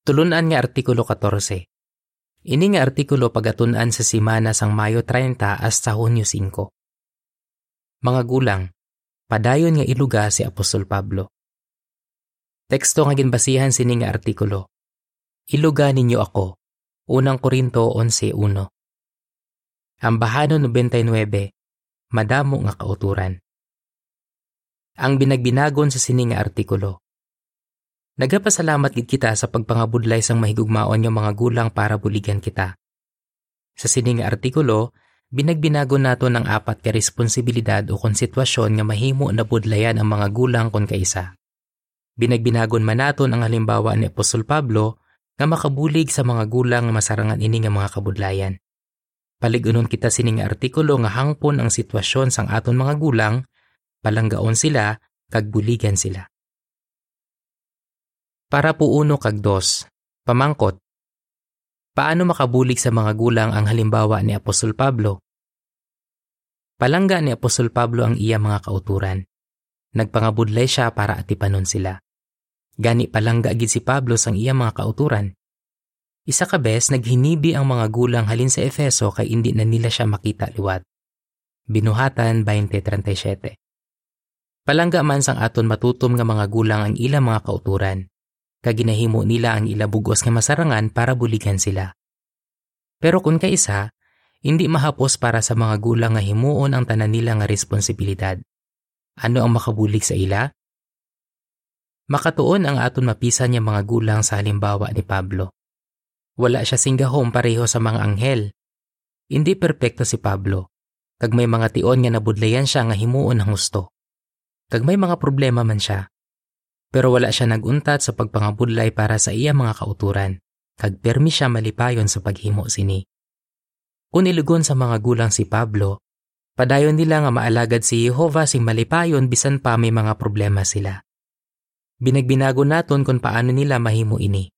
Tulunan nga Artikulo 14. Ini nga artikulo pagatunan sa simana sang Mayo 30 hasta Hunyo 5. Mga gulang, padayon nga iluga si Apostol Pablo. Teksto nga ginbasihan sini nga artikulo. Iluga ninyo ako. Unang Korinto 11.1. Ang bahano 99, madamo nga kauturan. Ang binagbinagon sa sini nga artikulo. Nagapasalamat gid kita sa pagpangabudlay sang mahigugmaon nga mga gulang para buligan kita. Sa sining artikulo, binagbinago nato ng apat ka responsibilidad o konsitwasyon nga mahimo na budlayan ang mga gulang kon kaisa. Binagbinagon man naton ang halimbawa ni Apostol Pablo nga makabulig sa mga gulang nga masarangan ini nga mga kabudlayan. Paligunon kita sining artikulo nga hangpon ang sitwasyon sang aton mga gulang, palanggaon sila, kag buligan sila. Para po uno kag dos, pamangkot. Paano makabulig sa mga gulang ang halimbawa ni Apostol Pablo? Palangga ni Apostol Pablo ang iya mga kauturan. Nagpangabudlay siya para atipanon sila. Gani palangga gid si Pablo sang iya mga kauturan. Isa ka bes naghinibi ang mga gulang halin sa Efeso kay indi na nila siya makita liwat. Binuhatan 20:37. Palangga man sang aton matutom nga mga gulang ang ilang mga kauturan kaginahimo nila ang ilabugos nga masarangan para buligan sila. Pero kung kaisa, hindi mahapos para sa mga gulang nga himuon ang tanan nila nga responsibilidad. Ano ang makabulig sa ila? Makatuon ang aton mapisan niya mga gulang sa halimbawa ni Pablo. Wala siya singgahom pareho sa mga anghel. Hindi perpekto si Pablo. Kag may mga tion nga nabudlayan siya nga himuon ang gusto. Kag may mga problema man siya, pero wala siya naguntat sa pagpangabudlay para sa iya mga kauturan, kag permi siya malipayon sa paghimo sini. Kung ilugon sa mga gulang si Pablo, padayon nila nga maalagad si Jehova sing malipayon bisan pa may mga problema sila. Binagbinago naton kung paano nila mahimo ini.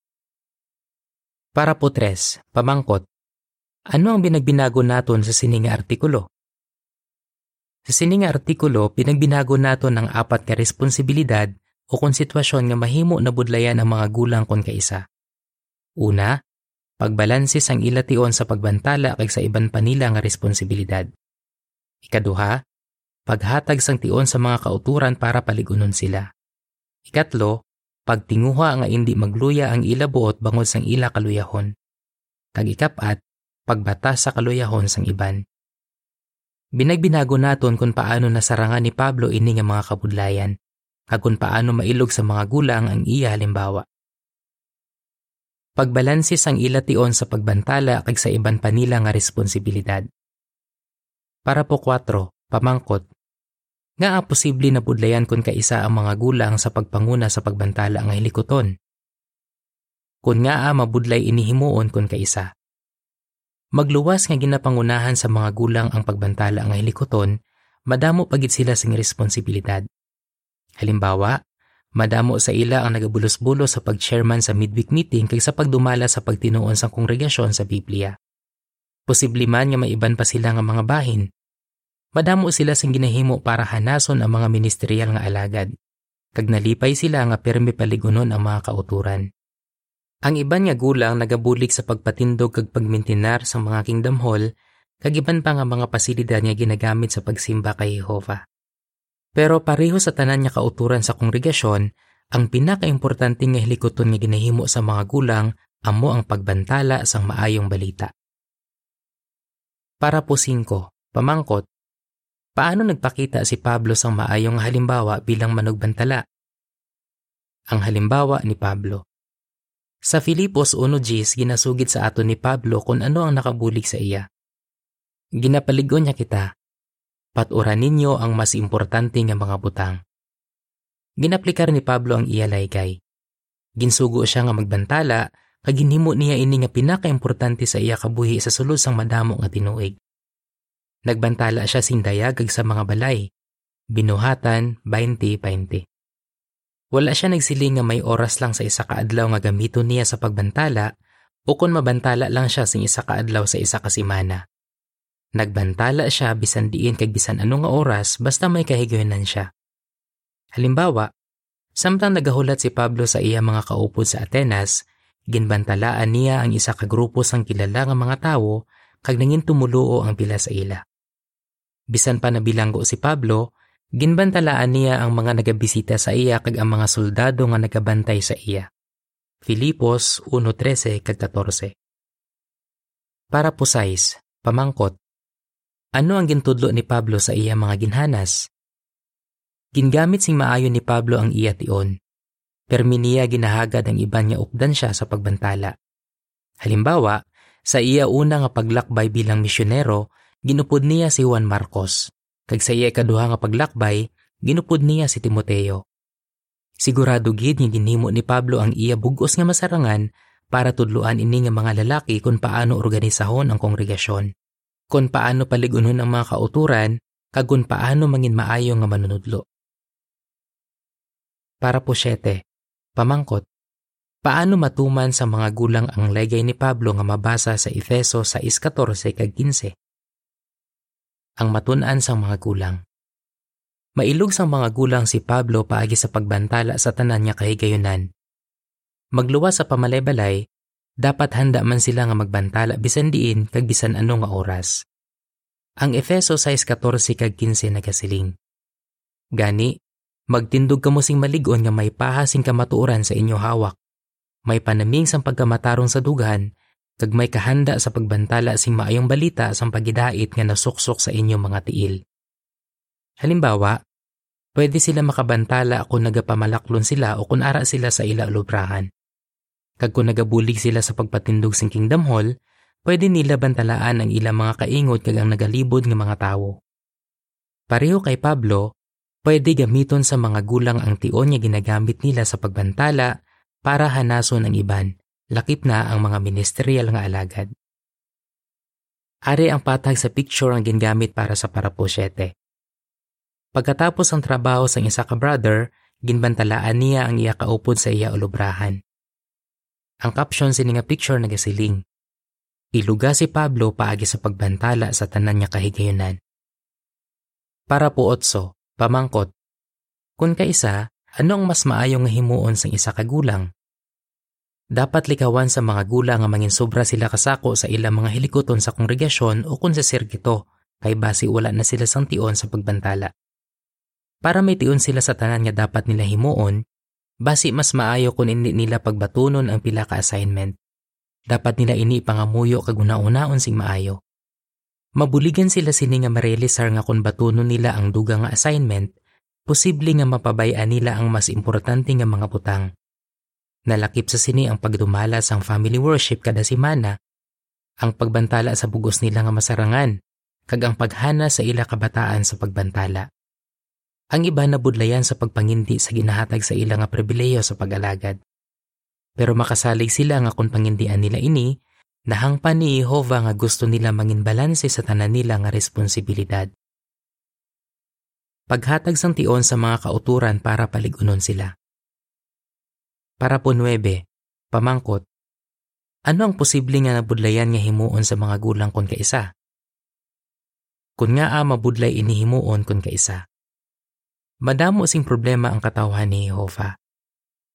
Para po tres, pamangkot, ano ang binagbinago naton sa sininga artikulo? Sa sininga artikulo, pinagbinago naton ang apat ka responsibilidad o kung sitwasyon nga mahimo na budlayan ang mga gulang kon kaisa. Una, pagbalansis ang ilation sa pagbantala kay sa iban panila nga responsibilidad. Ikaduha, paghatag sang tion sa mga kauturan para paligunon sila. Ikatlo, pagtinguha nga indi magluya ang ila buot bangod sang ila kaluyahon. Kag ikapat, pagbatas sa kaluyahon sang iban. Binagbinago naton kung paano nasarangan ni Pablo ini nga mga kabudlayan kung paano mailog sa mga gulang ang iya halimbawa. Pagbalansis ang ilation sa pagbantala kag sa iban panila nga responsibilidad. Para po 4, pamangkot. Nga a posible na budlayan kun kaisa ang mga gulang sa pagpanguna sa pagbantala nga hilikoton. Kun nga a mabudlay inihimuon kun kaisa. Magluwas nga ginapangunahan sa mga gulang ang pagbantala nga hilikoton, madamo pagit sila sing responsibilidad. Halimbawa, madamo sa ila ang nagabulos-bulos sa pag-chairman sa midweek meeting kaysa pagdumala sa pagtinuon sa kongregasyon sa Biblia. Posible man nga maiban pa sila nga mga bahin. Madamo sila sing ginahimo para hanason ang mga ministeryal nga alagad. Kag nalipay sila nga permi paligunon ang mga kauturan. Ang iban nga gulang nagabulik sa pagpatindog kag pagmintinar sa mga kingdom hall kag iban pa nga mga pasilidad nga ginagamit sa pagsimba kay Jehova. Pero pareho sa tanan niya kauturan sa kongregasyon, ang pinakaimportante nga hilikoton nga ginahimo sa mga gulang amo ang pagbantala sang maayong balita. Para po 5, pamangkot, paano nagpakita si Pablo sang maayong halimbawa bilang manugbantala? Ang halimbawa ni Pablo. Sa Filipos 1.10 ginasugid sa ato ni Pablo kung ano ang nakabulig sa iya. Ginapaligon niya kita, Paturan ninyo ang mas importante nga mga butang. Ginaplikar ni Pablo ang iya laygay. Ginsugo siya nga magbantala kag ginhimo niya ini nga pinakaimportante sa iya kabuhi sa sulod sang madamo nga tinuig. Nagbantala siya sindayag kag sa mga balay. Binuhatan 20-20. Wala siya nagsiling nga may oras lang sa isa ka adlaw nga gamiton niya sa pagbantala o kung mabantala lang siya sing isa ka adlaw sa isa ka simana. Nagbantala siya bisan diin kag bisan ano nga oras basta may kahigayunan siya. Halimbawa, samtang nagahulat si Pablo sa iya mga kaupod sa Atenas, ginbantalaan niya ang isa ka grupo sang kilala nga mga tawo kag nangin tumuluo ang pila sa ila. Bisan pa nabilanggo si Pablo, ginbantalaan niya ang mga nagabisita sa iya kag ang mga soldado nga nagabantay sa iya. Filipos 1.13 kag 14 Para po size, pamangkot. Ano ang gintudlo ni Pablo sa iya mga ginhanas? Gingamit sing maayo ni Pablo ang iya tion. Permi ginahagad ang iban niya updan siya sa pagbantala. Halimbawa, sa iya una nga paglakbay bilang misyonero, ginupod niya si Juan Marcos. Kag sa iya kaduha nga paglakbay, ginupod niya si Timoteo. Sigurado gid nga ginhimo ni Pablo ang iya bugos nga masarangan para tudluan ini nga mga lalaki kung paano organisahon ang kongregasyon, kung paano paligunon ang mga kauturan, kag kung paano mangin maayo nga manunudlo. Para po siyete, pamangkot, paano matuman sa mga gulang ang legay ni Pablo nga mabasa sa Efeso 6.14 kag 15? Ang matunan sang mga gulang. Mailog sang mga gulang si Pablo paagi sa pagbantala sa tanan niya kahigayunan. Magluwas sa pamalebalay, dapat handa man sila nga magbantala bisan diin kag bisan ano nga oras. Ang Efeso 6.14 kag 15 nagasiling. Gani, Magtindog kamo sing maligon nga may pahasing kamatuoran sa inyo hawak. May panaming sang pagkamatarong sa dughan, kag may kahanda sa pagbantala sing maayong balita sang pagidait nga nasuksok sa inyo mga tiil. Halimbawa, pwede sila makabantala kung nagapamalaklon sila o kung ara sila sa ila lubrahan. Kag kung nagabulig sila sa pagpatindog sing Kingdom Hall, pwede nila bantalaan ang ilang mga kaingot kag ang nagalibod nga mga tawo. Pareho kay Pablo, Pwede gamiton sa mga gulang ang tion nga ginagamit nila sa pagbantala para hanason ang iban, lakip na ang mga ministerial nga alagad. Ari ang patag sa picture ang gingamit para sa paraposyete. Pagkatapos ang trabaho sa isa ka brother, ginbantalaan niya ang iya kaupod sa iya ulubrahan. Ang caption sini nga picture nagasiling. Iluga si Pablo paagi sa pagbantala sa tanan niya kahigayunan. Para po otso, Pamangkot, kung kaisa, ano ang mas maayong himuon sang isa ka gulang? Dapat likawan sa mga gulang nga mangin sobra sila kasako sa ilang mga hilikoton sa kongregasyon o kung sa sirkito, kay basi wala na sila sang tion sa pagbantala. Para may tion sila sa tanan nga dapat nila himuon, basi mas maayo kung hindi nila pagbatunon ang pila ka assignment. Dapat nila ini pangamuyo kag una-unaon sing maayo. Mabuligan sila sini nga marealisar nga kung batuno nila ang duga nga assignment, posible nga mapabayaan nila ang mas importante nga mga butang. Nalakip sa sini ang pagdumala sang family worship kada semana, ang pagbantala sa bugos nila nga masarangan, kag ang paghana sa ila kabataan sa pagbantala. Ang iba nabudlayan sa pagpangindi sa ginahatag sa ila nga pribileyo sa pag-alagad. Pero makasalig sila nga kung pangindian nila ini, Nahangpan ni Jehova nga gusto nila mangin balanse sa tanan nila nga responsibilidad. Paghatag sang tion sa mga kauturan para paligunon sila. Para po 9, pamangkot. Ano ang posible nga nabudlayan nga himuon sa mga gulang kon kaisa? Kun nga a mabudlay inihimuon kon kaisa. Madamo sing problema ang katawhan ni Jehova.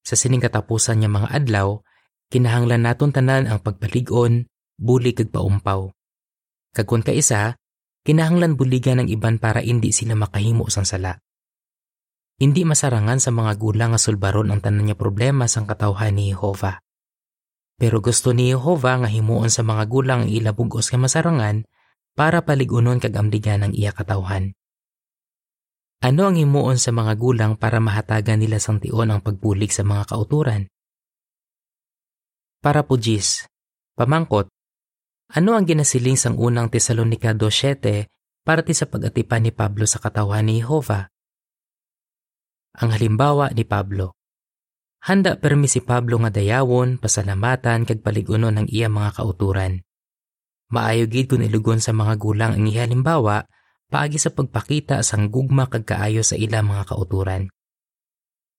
Sa sining katapusan niya mga adlaw, kinahanglan naton tanan ang pagpalig-on, buli kag paumpaw. Kagkon ka isa, kinahanglan buligan ng iban para hindi sila makahimo sang sala. Hindi masarangan sa mga gulang nga sulbaron ang tanan niya problema sang katawhan ni Jehova. Pero gusto ni Jehova nga himuon sa mga gulang ang ilabugos nga masarangan para paligunon kag amdigan ang iya katawhan. Ano ang himuon sa mga gulang para mahatagan nila sang tion ang pagbulig sa mga kauturan? Para po Gis, pamangkot, ano ang ginasiling sang unang Tesalonika 2.7 para ti sa pag-atipan ni Pablo sa katawan ni Jehova? Ang halimbawa ni Pablo. Handa permi si Pablo nga dayawon, pasalamatan kag paligunon ng iya mga kauturan. Maayo gid kun ilugon sa mga gulang ang ihalimbawa paagi sa pagpakita sang gugma kag kaayo sa ila mga kauturan.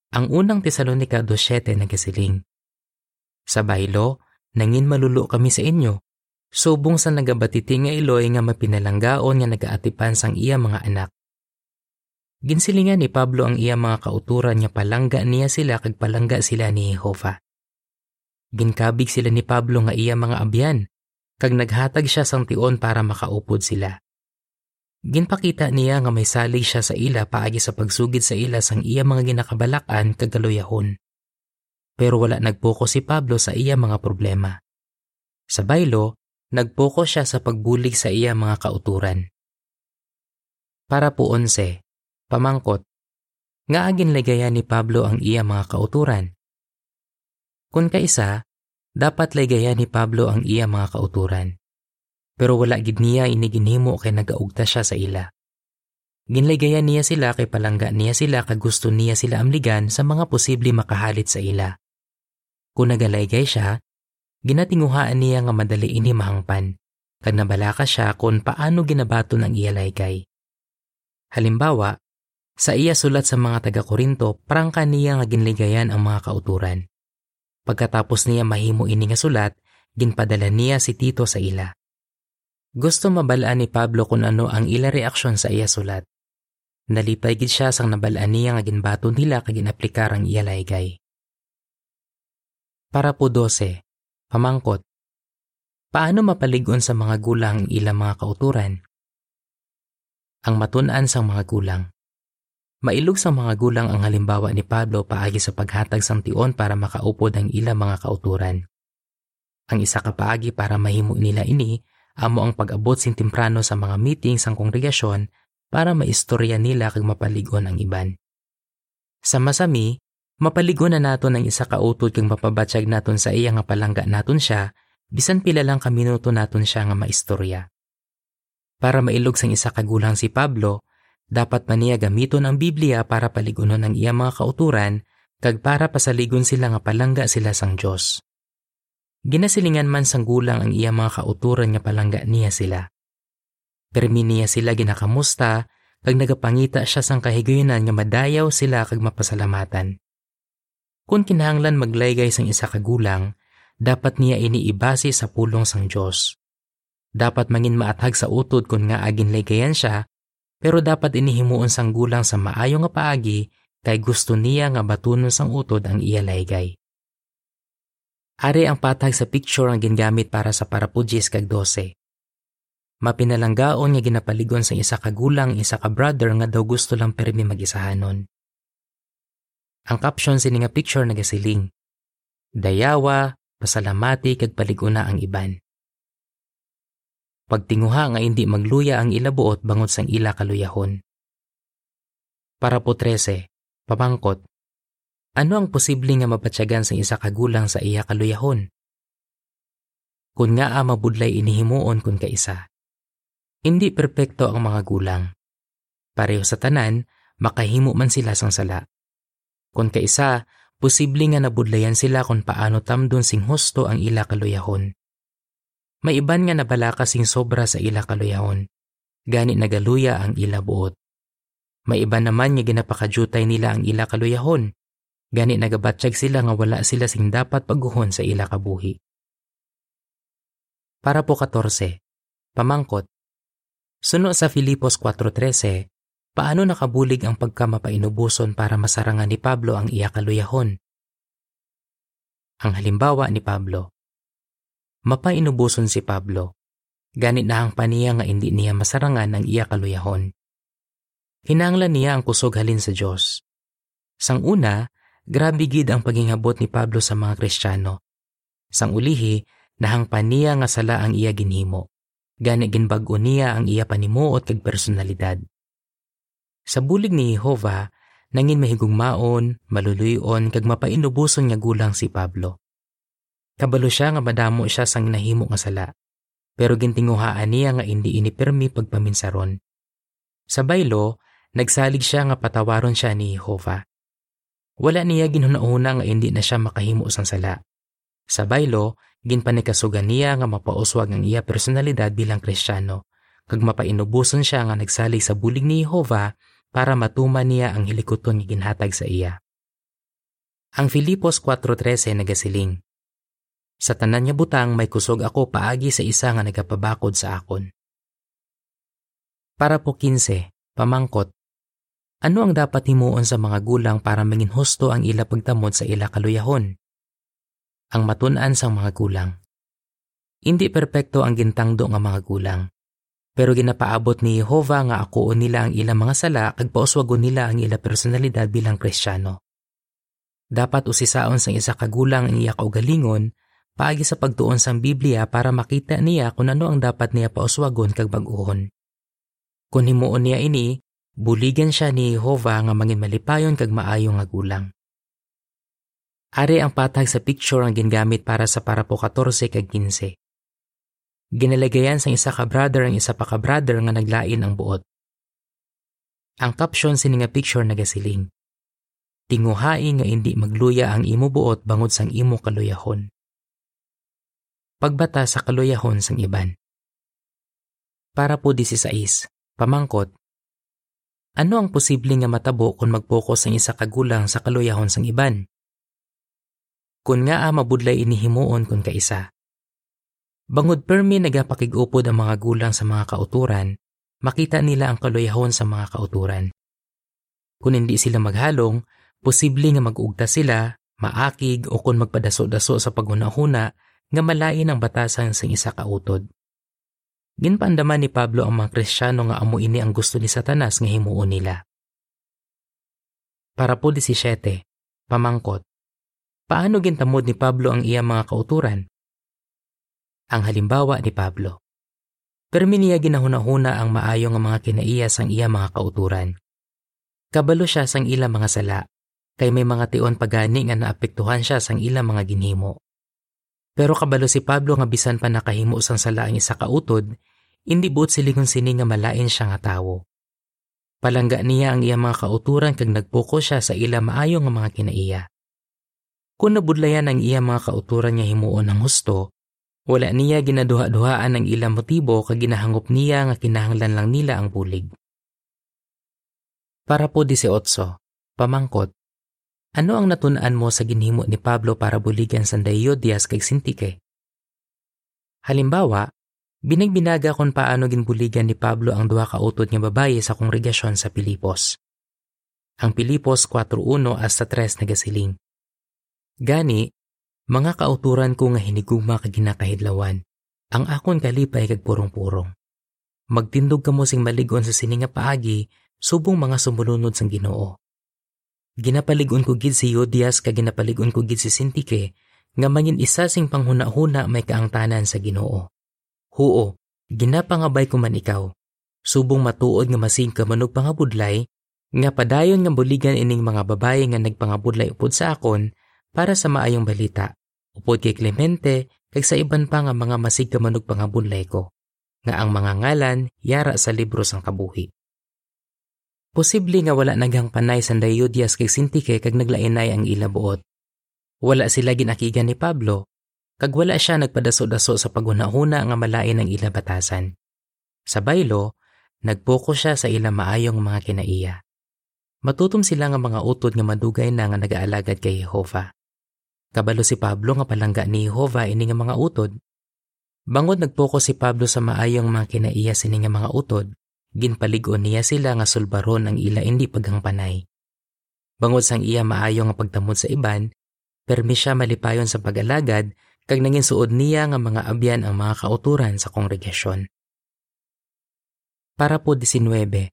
Ang unang Tesalonika 2.7 nagasiling. Sa baylo, nangin malulo kami sa inyo. Subong sa nagabatiti nga iloy nga mapinalanggaon nga nagaatipan sang iya mga anak. Ginsilingan ni Pablo ang iya mga kauturan nga palangga niya sila kag palangga sila ni Jehova. Ginkabig sila ni Pablo nga iya mga abyan, kag naghatag siya sang tion para makaupod sila. Ginpakita niya nga may salig siya sa ila paagi sa pagsugid sa ila sang iya mga ginakabalakan kag kaluyahon. Pero wala nagpoko si Pablo sa iya mga problema. Sa baylo, nagpoko siya sa pagbulig sa iya mga kauturan. Para po onse, pamangkot, nga agin ligaya ni Pablo ang iya mga kauturan. Kung kaisa, dapat ligaya ni Pablo ang iya mga kauturan. Pero wala gid niya iniginhimo kay nagaugta siya sa ila. Ginligaya niya sila kay palangga niya sila kag gusto niya sila amligan sa mga posible makahalit sa ila. Kung nagalaygay siya, ginatinguhaan niya nga madali ini mahangpan, kag nabalaka siya kung paano ginabaton ang iya laygay. Halimbawa, sa iya sulat sa mga taga-Korinto, prangka niya nga ginligayan ang mga kauturan. Pagkatapos niya mahimo ini nga sulat, ginpadala niya si Tito sa ila. Gusto mabalaan ni Pablo kung ano ang ila reaksyon sa iya sulat. Nalipay gid siya sang nabalaan niya nga ginbaton nila kag ginaplikar ang iya laygay. Para po 12. Pamangkot. Paano mapaligon sa mga gulang ilang mga kauturan? Ang matun-an sang mga gulang. Mailog sa mga gulang ang halimbawa ni Pablo paagi sa paghatag sang tion para makaupod ang ilang mga kauturan. Ang isa ka paagi para mahimo nila ini amo ang pag-abot sin temprano sa mga meeting sang kongregasyon para maistorya nila kag mapaligon ang iban. Sa masami, mapaligon na naton ang isa ka utod kag mapabatsyag naton sa iya nga palangga naton siya bisan pila lang ka minuto naton siya nga maistorya. Para mailog sang isa ka gulang si Pablo, dapat man niya gamiton ang Biblia para paligunon ang iya mga kauturan kag para pasaligon sila nga palangga sila sang Dios. Ginasilingan man sang gulang ang iya mga kauturan nga palangga niya sila. Permi niya sila ginakamusta kag nagapangita siya sang kahigayonan nga madayaw sila kag mapasalamatan. Kung kinahanglan maglaygay sang isa ka gulang, dapat niya iniibase sa pulong sang Dios. Dapat mangin maathag sa utod kung nga agin laygayan siya pero dapat inihimuon sang gulang sa maayo nga paagi kay gusto niya nga batunon sang utod ang iya laygay. Ari ang patag sa picture ang gingamit para sa parapudjis kag 12. Mapinalanggaon nga ginapaligon sa isa ka gulang isa ka brother nga daw gusto lang permi magisahanon. Ang caption sini nga picture nagasiling. Dayawa, pasalamati kag paliguna ang iban pagtinguha nga hindi magluya ang ilabuot bangod sang ila kaluyahon. Para po 13, pamangkot. Ano ang posible nga mapatyagan sa isa kagulang sa iya kaluyahon? Kung nga a mabudlay inihimuon kun kaisa. Hindi perpekto ang mga gulang. Pareho sa tanan, makahimo man sila sang sala. Kung kaisa, posible nga nabudlayan sila kung paano tamdon sing husto ang ila kaluyahon. May iban nga nabalaka sing sobra sa ila kaluyahon. Gani nagaluya ang ila buot. May iban naman nga ginapakajutay nila ang ila kaluyahon. Gani nagabatsyag sila nga wala sila sing dapat paguhon sa ila kabuhi. Para po 14. Pamangkot. Suno sa Filipos 4.13, paano nakabulig ang pagkamapainubuson para masarangan ni Pablo ang iya kaluyahon? Ang halimbawa ni Pablo, mapainubuson si Pablo. Ganit na ang paniya nga hindi niya masarangan ang iya kaluyahon. Hinanglan niya ang kusog halin sa Diyos. Sang una, grabe gid ang pagingabot ni Pablo sa mga Kristiyano. Sang ulihi, nahangpan niya nga sala ang iya ginhimo. Gani ginbag-o niya ang iya panimuot kag personalidad. Sa bulig ni Jehova, nangin mahigugmaon, maluluyon kag mapainubuson nga gulang si Pablo. Kabalo siya nga madamo siya sang nahimo nga sala. Pero gintinguhaan niya nga hindi inipirmi pagpaminsaron. Sa baylo, nagsalig siya nga patawaron siya ni Jehova. Wala niya ginhunahuna nga hindi na siya makahimo sang sala. Sa baylo, ginpanikasugan niya nga mapauswag ang iya personalidad bilang Kristiyano, kag mapainubuson siya nga nagsalig sa bulig ni Jehova para matuman niya ang hilikoton nga ginhatag sa iya. Ang Filipos 4.13 nagasiling, sa tanan niya butang may kusog ako paagi sa isa nga nagapabakod sa akon. Para po 15, pamangkot. Ano ang dapat himuon sa mga gulang para mangin husto ang ila pagtamod sa ila kaluyahon? Ang matun-an sang mga gulang. Hindi perpekto ang gintangdo nga mga gulang. Pero ginapaabot ni Jehova nga akuon nila ang ilang mga sala kag pauswagon nila ang ilang personalidad bilang Kristiyano. Dapat usisaon sang isa ka gulang ang iya kaugalingon paagi sa pagtuon sang Biblia para makita niya kung ano ang dapat niya pauswagon kag bag-ohon. Kung himuon niya ini, buligan siya ni Jehova nga mangin malipayon kag maayo nga gulang. Ari ang patag sa picture ang gingamit para sa para po 14 kag 15. Ginalagayan sa isa ka brother ang isa pa ka brother nga naglain ang buot. Ang caption sini nga picture nagasiling. Tinguhai nga hindi magluya ang imo buot bangod sang imo kaluyahon. Pagbata sa kaluyahon sang iban. Para po 16, pamangkot. Ano ang posible nga matabo kung mag-focus ang isa kagulang sa kaluyahon sang iban? Kung nga a mabudlay inihimuon kung kaisa, Bangod permi nagapakigupod ang mga gulang sa mga kauturan, makita nila ang kaluyahon sa mga kauturan. Kung hindi sila maghalong, posible nga mag-ugta sila, maakig o kung magpadaso-daso sa paghunahuna nga malain ang batasan sa isa kautod. Ginpandaman ni Pablo ang mga Kristiyano nga amo ini ang gusto ni Satanas nga himuon nila. Para po 17, pamangkot. Paano gintamod ni Pablo ang iya mga kauturan? ang halimbawa ni Pablo. Pero niya ginahuna-huna ang maayong nga mga kinaiya sang iya mga kauturan. Kabalo siya sang ila mga sala, kay may mga tion pagani nga naapektuhan siya sang ila mga ginhimo. Pero kabalo si Pablo nga bisan pa nakahimo sang sala ang isa kautod, hindi buot silingon sini nga malain siya nga tawo. Palangga niya ang iya mga kauturan kag nagpoko siya sa ila maayong nga mga kinaiya. Kung nabudlayan ang iya mga kauturan niya himuon ng husto, wala niya ginaduha-duhaan ang ilang motibo kag ginahangop niya nga kinahanglan lang nila ang bulig. Para po 18, pamangkot. Ano ang natunan mo sa ginhimo ni Pablo para buligan sa Dias kay Sintike? Halimbawa, binagbinaga kung paano ginbuligan ni Pablo ang duha ka utod nga babaye sa kongregasyon sa Pilipos. Ang Pilipos 4.1 hasta 3 nagasiling. Gani, mga kauturan ko nga hinigugma kag ginakahidlawan. Ang akon kalipay kag purong-purong. Magtindog ka mo sing maligon sa sininga paagi, subong mga sumununod sang Ginoo. Ginapaligon ko gid si Yodias kag ginapaligon ko gid si Sintike nga mangin isa sing panghuna-huna may kaangtanan sa Ginoo. Huo, ginapangabay ko man ikaw. Subong matuod nga masing ka manog pangabudlay, nga padayon nga buligan ining mga babae nga nagpangabudlay upod sa akon para sa maayong balita upod kay Clemente kay sa iban pa nga mga masigkamanog pangabunlay ko, nga ang mga ngalan yara sa libro sang kabuhi. Posible nga wala nagang panay sa Dayodias kay Sintike kag naglainay ang ilabuot. Wala sila ginakigan ni Pablo, kag wala siya nagpadaso-daso sa paghunahuna nga malain ang ila batasan. Sa baylo, nagpoko siya sa ila maayong mga kinaiya. Matutom sila nga mga utod nga madugay na nga nagaalagad kay Jehova. Kabalo si Pablo nga palangga ni Jehova ini nga mga utod. Bangod nagpokus si Pablo sa maayong mga kinaiya sini nga mga utod, ginpaligon niya sila nga sulbaron ang ila hindi paghangpanay. Bangod sang iya maayo nga pagtamod sa iban, permi siya malipayon sa pag-alagad kag nangin suod niya nga mga abyan ang mga kauturan sa kongregasyon. Para po 19,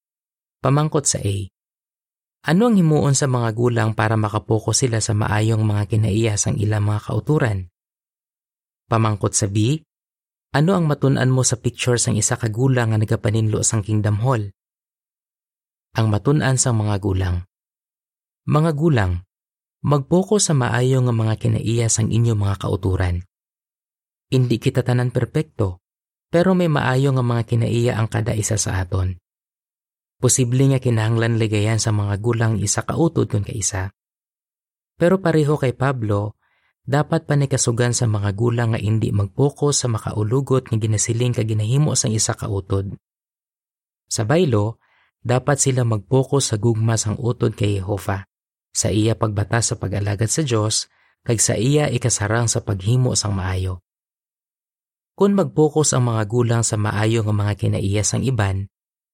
pamangkot sa A. Ano ang himuon sa mga gulang para makapoko sila sa maayong mga kinaiya sang ilang mga kauturan? Pamangkot sa B, ano ang matunan mo sa picture sang isa ka gulang nga nagapaninlo sang Kingdom Hall? Ang matunan sang mga gulang. Mga gulang, magpoko sa maayo nga mga kinaiya sang inyo mga kauturan. Hindi kita tanan perpekto, pero may maayo nga mga kinaiya ang kada isa sa aton. Posible nga kinahanglan ligayan sa mga gulang isa kautod kun kaisa. Pero pareho kay Pablo, dapat pa ni kasugan sa mga gulang nga hindi magpokus sa makaulugot nga ginasiling ka ginahimo sang isa kautod. Sa baylo, dapat sila magpokus sa gugma sang utod kay Jehova, sa iya pagbata sa pag-alagad sa Dios kag sa iya ikasarang sa paghimo sang maayo. Kung magpokus ang mga gulang sa maayo nga mga kinaiya sang iban,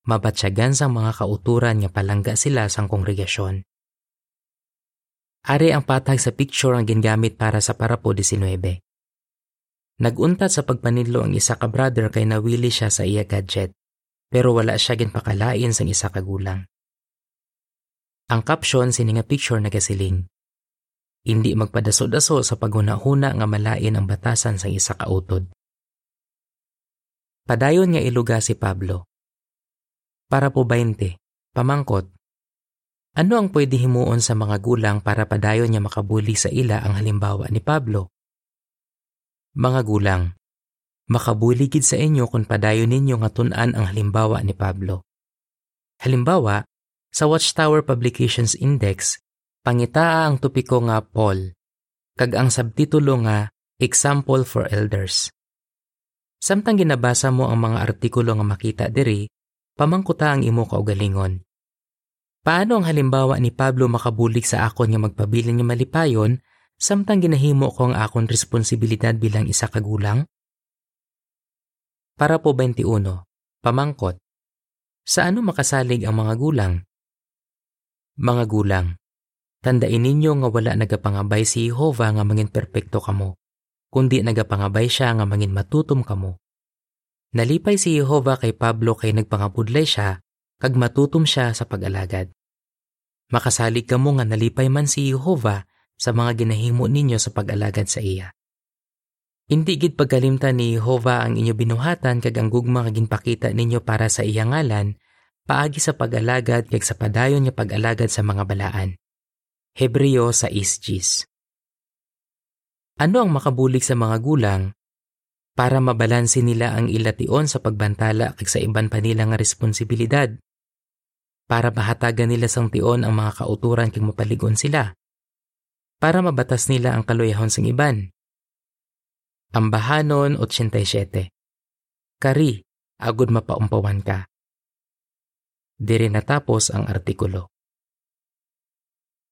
mabatsyagan sang mga kauturan nga palangga sila sang kongregasyon. Ari ang patag sa picture ang gingamit para sa parapo 19. Naguntat sa pagpanidlo ang isa ka brother kay nawili siya sa iya gadget, pero wala siya ginpakalain sang isa ka gulang. Ang caption sini nga picture nagasiling. Hindi magpadaso-daso sa paghuna-huna nga malain ang batasan sa isa ka utod. Padayon nga iluga si Pablo. Para po 20, pamangkot, ano ang pwede himuon sa mga gulang para padayon niya makabuli sa ila ang halimbawa ni Pablo? Mga gulang, makabuligid sa inyo kung padayon ninyo nga tun-an ang halimbawa ni Pablo. Halimbawa, sa Watchtower Publications Index, pangitaa ang topiko nga Paul, kag ang subtitulo nga Example for Elders. Samtang ginabasa mo ang mga artikulo nga makita diri, pamangkuta ang imo kaugalingon. Paano ang halimbawa ni Pablo makabulig sa akon nga magpabilin nga malipayon samtang ginahimo ko ang akon responsibilidad bilang isa kagulang? Para po 21. Pamangkot. Sa ano makasalig ang mga gulang? Mga gulang, tandain ninyo nga wala nagapangabay si Jehova nga mangin perpekto kamo, kundi nagapangabay siya nga mangin matutom kamo. Nalipay si Jehova kay Pablo kay nagpangabudlay siya kag matutom siya sa pag-alagad. Makasalig kamo nga nalipay man si Jehova sa mga ginahimo ninyo sa pag-alagad sa iya. Hindi gid pagkalimtan ni Jehova ang inyo binuhatan kag ang gugma nga ginpakita ninyo para sa iya ngalan, paagi sa pag-alagad kag sa padayon nga pag-alagad sa mga balaan. Hebreo sa isjis. Ano ang makabulig sa mga gulang para mabalansin nila ang ilation sa pagbantala kag sa iban pa nila nga responsibilidad? para mahatagan nila sang tion ang mga kauturan kag mapaligon sila. Para mabatas nila ang kaluyahon sang iban. Ambahanon 87. Kari, agud mapaumpawan ka. Dire natapos ang artikulo.